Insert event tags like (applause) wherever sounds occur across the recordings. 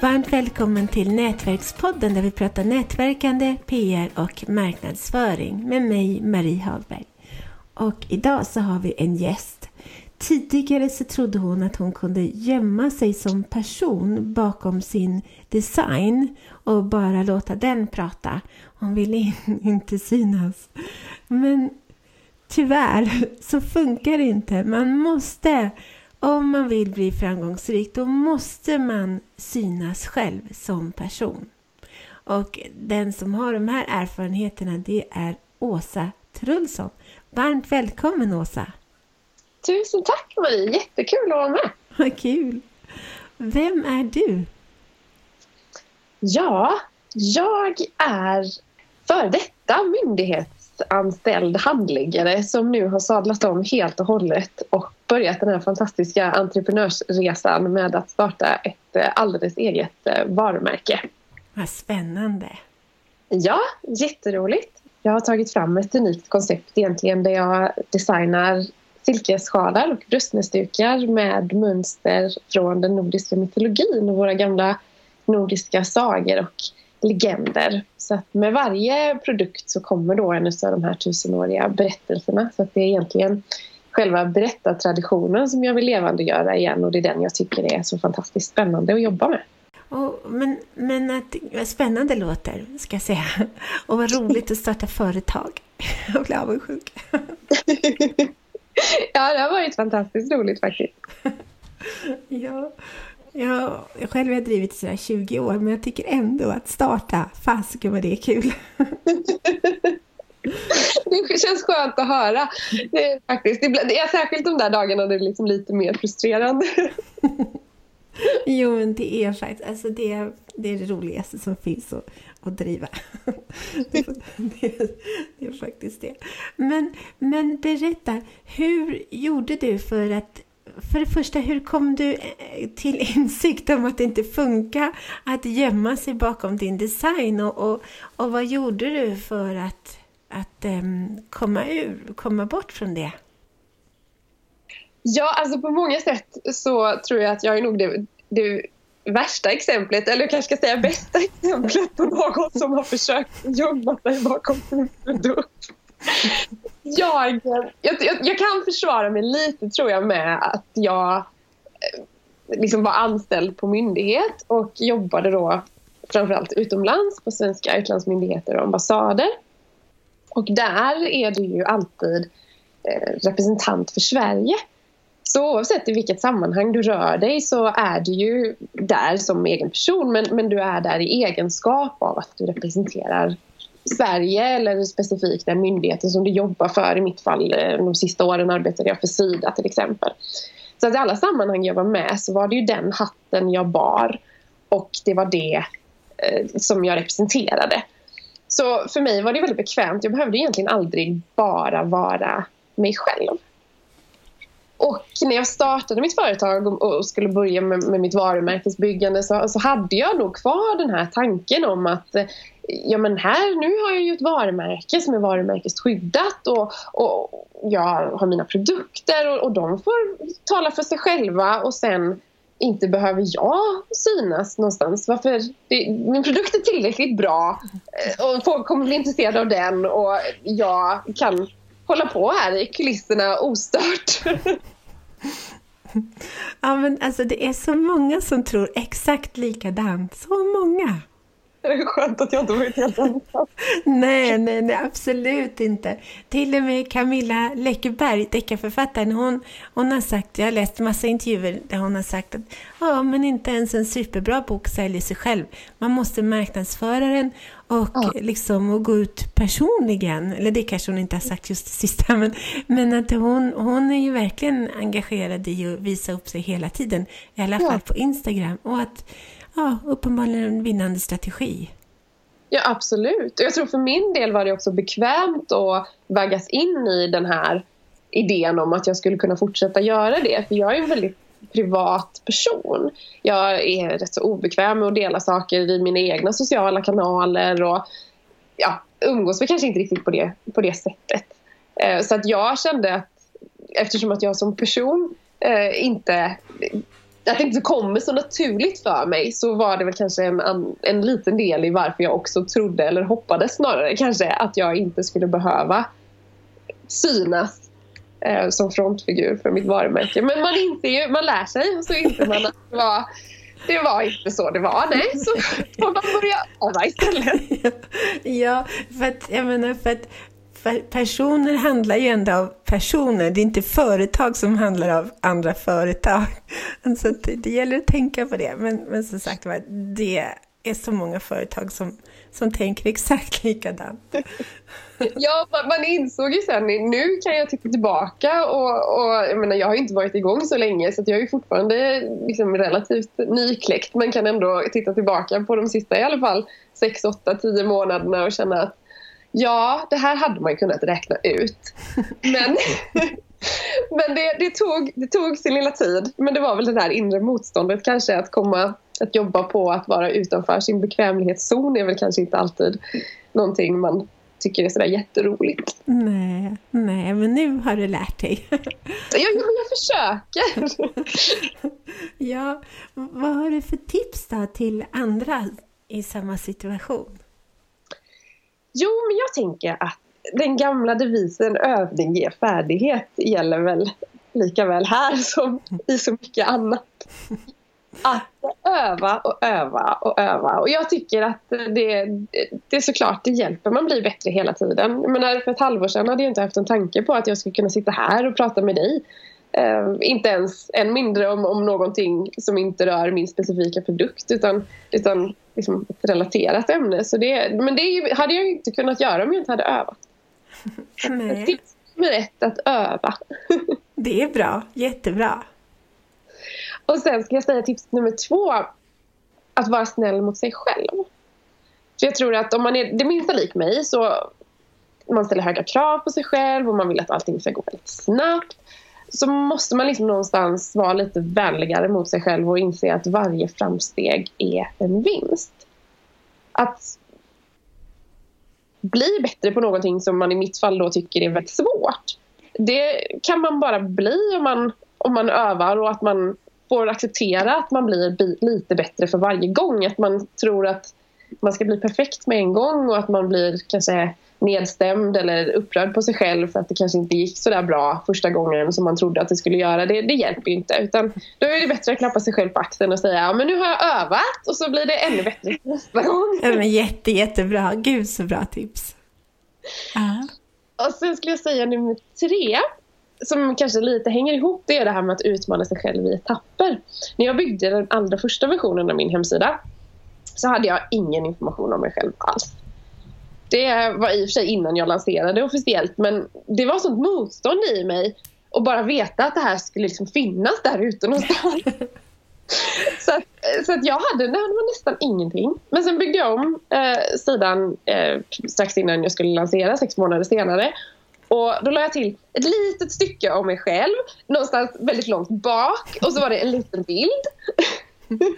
Varmt välkommen till Nätverkspodden där vi pratar nätverkande, PR och marknadsföring med mig Marie Hagberg. Och idag så har vi en gäst. Tidigare så trodde hon att hon kunde gömma sig som person bakom sin design och bara låta den prata. Hon ville (laughs) inte synas. Men tyvärr så funkar det inte. Man måste om man vill bli framgångsrik då måste man synas själv som person. Och den som har de här erfarenheterna det är Åsa Trulsson. Varmt välkommen Åsa! Tusen tack Marie, jättekul att vara med! Vad kul! Vem är du? Ja, jag är före detta myndighetsanställd handläggare som nu har sadlat om helt och hållet och börjat den här fantastiska entreprenörsresan med att starta ett eh, alldeles eget eh, varumärke. Vad spännande! Ja, jätteroligt. Jag har tagit fram ett unikt koncept egentligen där jag designar silkessjalar och bröstnäsdukar med mönster från den nordiska mytologin och våra gamla nordiska sagor och legender. Så att med varje produkt så kommer då en av de här tusenåriga berättelserna. Så att det är egentligen själva berättartraditionen som jag vill levandegöra igen och det är den jag tycker är så fantastiskt spännande att jobba med. Oh, men men att, spännande låter, ska jag säga. Och vad roligt att starta företag. (laughs) Jag blir avundsjuk. (laughs) ja, det har varit fantastiskt roligt faktiskt. (laughs) ja, ja, jag själv har drivit i sådär 20 år, men jag tycker ändå att starta, fasiken vad det är kul. (laughs) det känns skönt att höra. Det är, faktiskt, det är särskilt de där dagarna det är liksom lite mer frustrerande. (laughs) Jo, men det är faktiskt alltså det, är, det, är det roligaste som finns att, att driva. (laughs) Det, det, det, är faktiskt det. Men, men berätta, hur gjorde du för att för det första, hur kom du eh, till (laughs) insikt om att det inte funkar att gömma sig bakom din design och, och, och vad gjorde du för att att um, komma ur, komma bort från det? Ja, alltså på många sätt så tror jag att jag är nog det, det värsta exemplet, eller jag kanske ska säga bästa exemplet på någon som har försökt gömma sig bakom sin produkt. Jag, jag, jag, kan försvara mig lite tror jag med att jag eh, liksom var anställd på myndighet och jobbade då framförallt utomlands på svenska utlandsmyndigheter och ambassader. Och där är du ju alltid eh, representant för Sverige. Så oavsett i vilket sammanhang du rör dig så är du ju där som egen person men, men du är där i egenskap av att du representerar Sverige eller specifikt den myndigheten som du jobbar för. I mitt fall eh, de sista åren arbetade jag för Sida till exempel. Så att i alla sammanhang jag var med så var det ju den hatten jag bar och det var det eh, som jag representerade. Så för mig var det väldigt bekvämt. Jag behövde egentligen aldrig bara vara mig själv. Och när jag startade mitt företag och skulle börja med, med mitt varumärkesbyggande så, så, hade jag nog kvar den här tanken om att eh, ja men här, nu har jag ju ett varumärke som är varumärkesskyddat och, och jag har mina produkter och, och de får tala för sig själva och sen inte behöver jag synas någonstans. Varför? Det, min produkt är tillräckligt bra eh, och folk kommer bli intresserade av den och jag kan hålla på här i kulisserna ostört. (laughs) Ja men alltså det är så många som tror exakt likadant. Så många! Det är skönt att jag inte varit helt ensam. (laughs) nej, nej, nej, absolut inte. Till och med Camilla Läckerberg, deckarförfattaren, hon, hon har sagt, jag har läst massa intervjuer där hon har sagt att ja, men inte ens en superbra bok säljer sig själv. Man måste marknadsföra den och ja. liksom och gå ut personligen. Eller det kanske hon inte har sagt just det sista, men, men att hon, hon är ju verkligen engagerad i att visa upp sig hela tiden. I alla ja. fall på Instagram. Och att ja, uppenbarligen en vinnande strategi. Ja, absolut. Och jag tror för min del var det också bekvämt att vaggas in i den här idén om att jag skulle kunna fortsätta göra det. För jag är en väldigt privat person. Jag är rätt så obekväm med att dela saker i mina egna sociala kanaler och ja, umgås vi kanske inte riktigt på det, på det sättet. Eh, så att jag kände att eftersom att jag som person eh, inte att det inte kommer så naturligt för mig så var det väl kanske en, en liten del i varför jag också trodde eller hoppades snarare kanske att jag inte skulle behöva synas eh, som frontfigur för mitt varumärke. Men man inser ju, man lär sig och så inser man att det var, det var inte så det var. Nej, så får man börja öva istället. (laughs) Ja, för att, jag menar för att personer handlar ju ändå av personer, det är inte företag som handlar av andra företag. (laughs) Så det, det gäller att tänka på det. Men, men som sagt det är så många företag som, som tänker exakt (laughs) likadant. Ja, man, insåg ju sen, nu kan jag titta tillbaka och, och jag menar jag har inte varit igång så länge så jag är ju fortfarande liksom relativt nykläckt men kan ändå titta tillbaka på de sista i alla fall 6, 8, 10 månaderna och känna att ja, det här hade man kunnat räkna ut. Men, (laughs) men det, det, tog, det tog sin lilla tid. Men det var väl det där inre motståndet kanske att komma att jobba på att vara utanför sin bekvämlighetszon är väl kanske inte alltid någonting man tycker är sådär jätteroligt. Nej, nej, men nu har du lärt dig. ja, jag, jag försöker. (laughs) ja, vad har du för tips då till andra i samma situation? Jo, men jag tänker att den gamla devisen övning ger färdighet gäller väl lika väl här som i så mycket annat. (laughs) Att öva och öva och öva. Och jag tycker att det, det är såklart det hjälper. Man blir bättre hela tiden. Men för ett halvår sedan hade jag inte haft en tanke på att jag skulle kunna sitta här och prata med dig. Uh, inte ens, än mindre om, om någonting som inte rör min specifika produkt utan, utan liksom ett relaterat ämne. Så det, men det hade jag inte kunnat göra om jag inte hade övat. (laughs) Tips nummer ett, att öva. (laughs) det är bra, jättebra. Och sen ska jag säga tips nummer två, att vara snäll mot sig själv. För jag tror att om man är det minsta lik mig så man ställer höga krav på sig själv och man vill att allting ska gå väldigt snabbt så måste man liksom någonstans vara lite vänligare mot sig själv och inse att varje framsteg är en vinst. Att bli bättre på någonting som man i mitt fall då tycker är väldigt svårt. Det kan man bara bli om man, om man övar och att man får acceptera att man blir lite bättre för varje gång. Att man tror att man ska bli perfekt med en gång och att man blir kanske nedstämd eller upprörd på sig själv för att det kanske inte gick så där bra första gången som man trodde att det skulle göra. Det, det hjälper ju inte. Utan då är det bättre att klappa sig själv på axeln och säga ja, men nu har jag övat och så blir det ännu bättre (laughs) nästa gång. Ja, men jätte, jättebra. Gud så bra tips. Uh. Och sen skulle jag säga nummer tre som kanske lite hänger ihop det är det här med att utmana sig själv i etapper. När jag byggde den allra första versionen av min hemsida så hade jag ingen information om mig själv alls. Det var i och för sig innan jag lanserade officiellt men det var sånt motstånd i mig att bara veta att det här skulle liksom finnas där ute någonstans. (laughs) så, att, så att jag hade, det var nästan ingenting. Men sen byggde jag om eh, sidan eh, strax innan jag skulle lansera, sex månader senare. Och då la jag till ett litet stycke om mig själv, någonstans väldigt långt bak. Och så var det en liten bild. (laughs)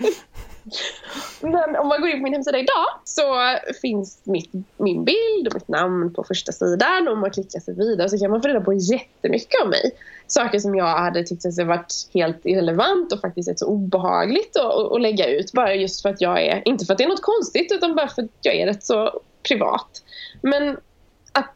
Men om man går in på min hemsida idag så finns mitt, min bild och mitt namn på första sidan. Och om man klickar sig vidare så kan man få reda på jättemycket om mig. Saker som jag hade tyckt att varit helt irrelevant och faktiskt så obehagligt att, att lägga ut. Bara just för att jag är, inte för att det är något konstigt utan bara för att jag är rätt så privat. Men att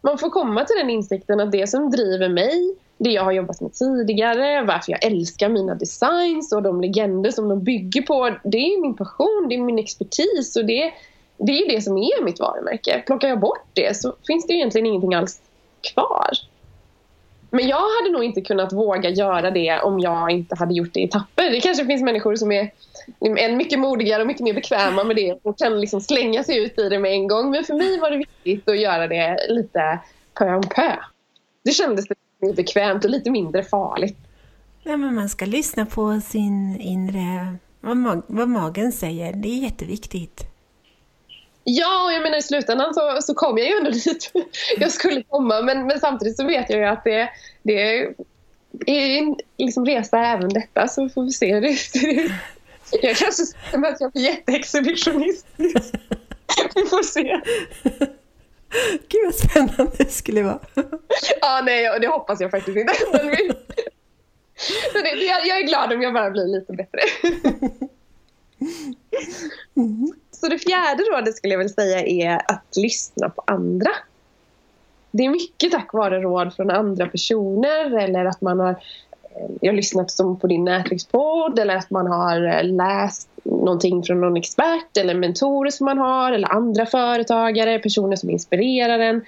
man får komma till den insikten att det som driver mig det jag har jobbat med tidigare, varför jag älskar mina designs och de legender som de bygger på. Det är min passion, det är min expertis och det, det är det som är mitt varumärke. Plockar jag bort det så finns det egentligen ingenting alls kvar. Men jag hade nog inte kunnat våga göra det om jag inte hade gjort det i etapper. Det kanske finns människor som är en mycket modigare och mycket mer bekväma med det och kan liksom slänga sig ut i det med en gång. Men för mig var det viktigt att göra det lite pö om pö. Det kändes bekvämt och lite mindre farligt. Ja, men man ska lyssna på sin inre, vad, mag, vad magen säger. Det är jätteviktigt. Ja, och jag menar i slutändan så, så kom jag ju ändå (laughs) dit jag skulle komma. Men, men samtidigt så vet jag ju att det, det är en liksom resa även detta. Så får vi se hur det ser ut. Jag kanske ser att jag blir jätteexhibitionistisk. (laughs) Vi får se. Gud vad spännande det skulle vara. ja, nej, det hoppas jag faktiskt inte. (laughs) Men det, jag, jag är glad om jag bara blir lite bättre. Så det fjärde rådet skulle jag vilja säga är att lyssna på andra. Det är mycket tack vare råd från andra personer eller att man har jag har lyssnat som på din nätverkspodd eller att man har eh, läst någonting från någon expert eller mentorer som man har eller andra företagare, personer som inspirerar en.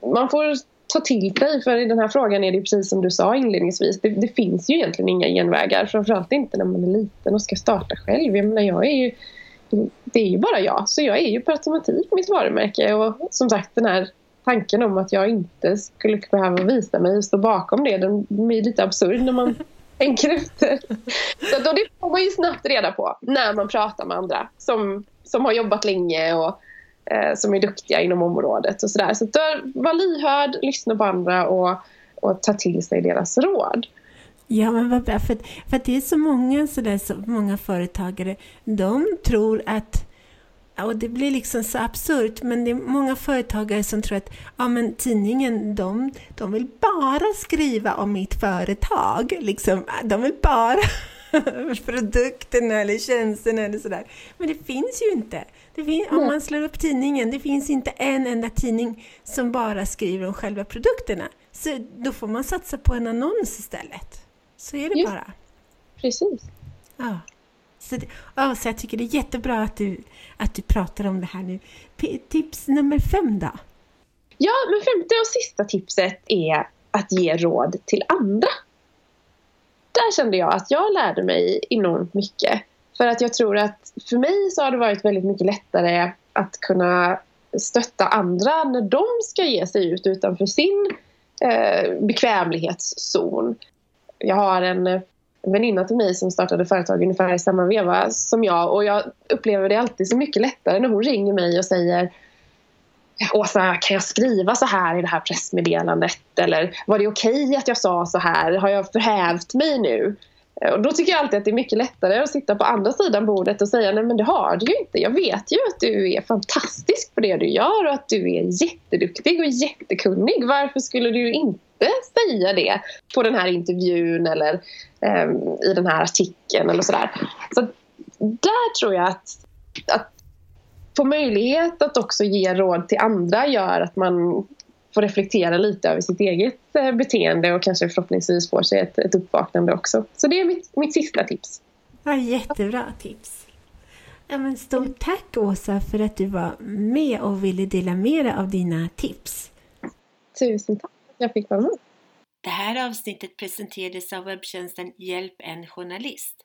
Man får ta till sig för i den här frågan är det precis som du sa inledningsvis. Det, det finns ju egentligen inga genvägar. Framförallt inte när man är liten och ska starta själv. Jag menar, jag är ju, det är ju bara jag. Så jag är ju per automatik mitt varumärke. Och som sagt den här tanken om att jag inte skulle behöva visa mig och stå bakom det. Den blir lite absurd när man (laughs) tänker efter. Så då det får man ju snabbt reda på när man pratar med andra som, som har jobbat länge och eh, som är duktiga inom området och sådär. Så, så var lyhörd, lyssna på andra och, och ta till sig deras råd. Ja, men vad bra. För, för det är så många, så där, så många företagare, de tror att och det blir liksom så absurt, men det är många företagare som tror att ja, men tidningen, de, de vill bara skriva om mitt företag. Liksom, de vill bara (laughs) produkterna eller tjänsterna eller sådär. Men det finns ju inte. Finns, om man slår upp tidningen, det finns inte en enda tidning som bara skriver om själva produkterna. Så då får man satsa på en annons istället. Så är det Just. bara. Precis. Ja. Så, det, så jag tycker det är jättebra att du, att du pratar om det här nu. P tips nummer fem då? Ja, men femte och sista tipset är att ge råd till andra. Där kände jag att jag lärde mig enormt mycket. För att jag tror att för mig så har det varit väldigt mycket lättare att kunna stötta andra när de ska ge sig ut utanför sin eh, bekvämlighetszon. Jag har en väninna till mig som startade företag ungefär i samma veva som jag och jag upplever det alltid så mycket lättare när hon ringer mig och säger Åsa, kan jag skriva så här i det här pressmeddelandet? Eller var det okej okay att jag sa så här? Har jag förhävt mig nu? Eh, och då tycker jag alltid att det är mycket lättare att sitta på andra sidan bordet och säga nej men det har du ju inte. Jag vet ju att du är fantastisk på det du gör och att du är jätteduktig och jättekunnig. Varför skulle du inte säga det på den här intervjun eller um, i den här artikeln eller sådär. Så där tror jag att, att få möjlighet att också ge råd till andra gör att man får reflektera lite över sitt eget eh, beteende och kanske förhoppningsvis får sig ett, ett uppvaknande också. Så det är mitt, mitt sista tips. Ja, jättebra tips. Ja, men stort tack Åsa för att du var med och ville dela med dig av dina tips. Tusen tack för att jag fick vara med. Det här avsnittet presenterades av webbtjänsten Hjälp en journalist.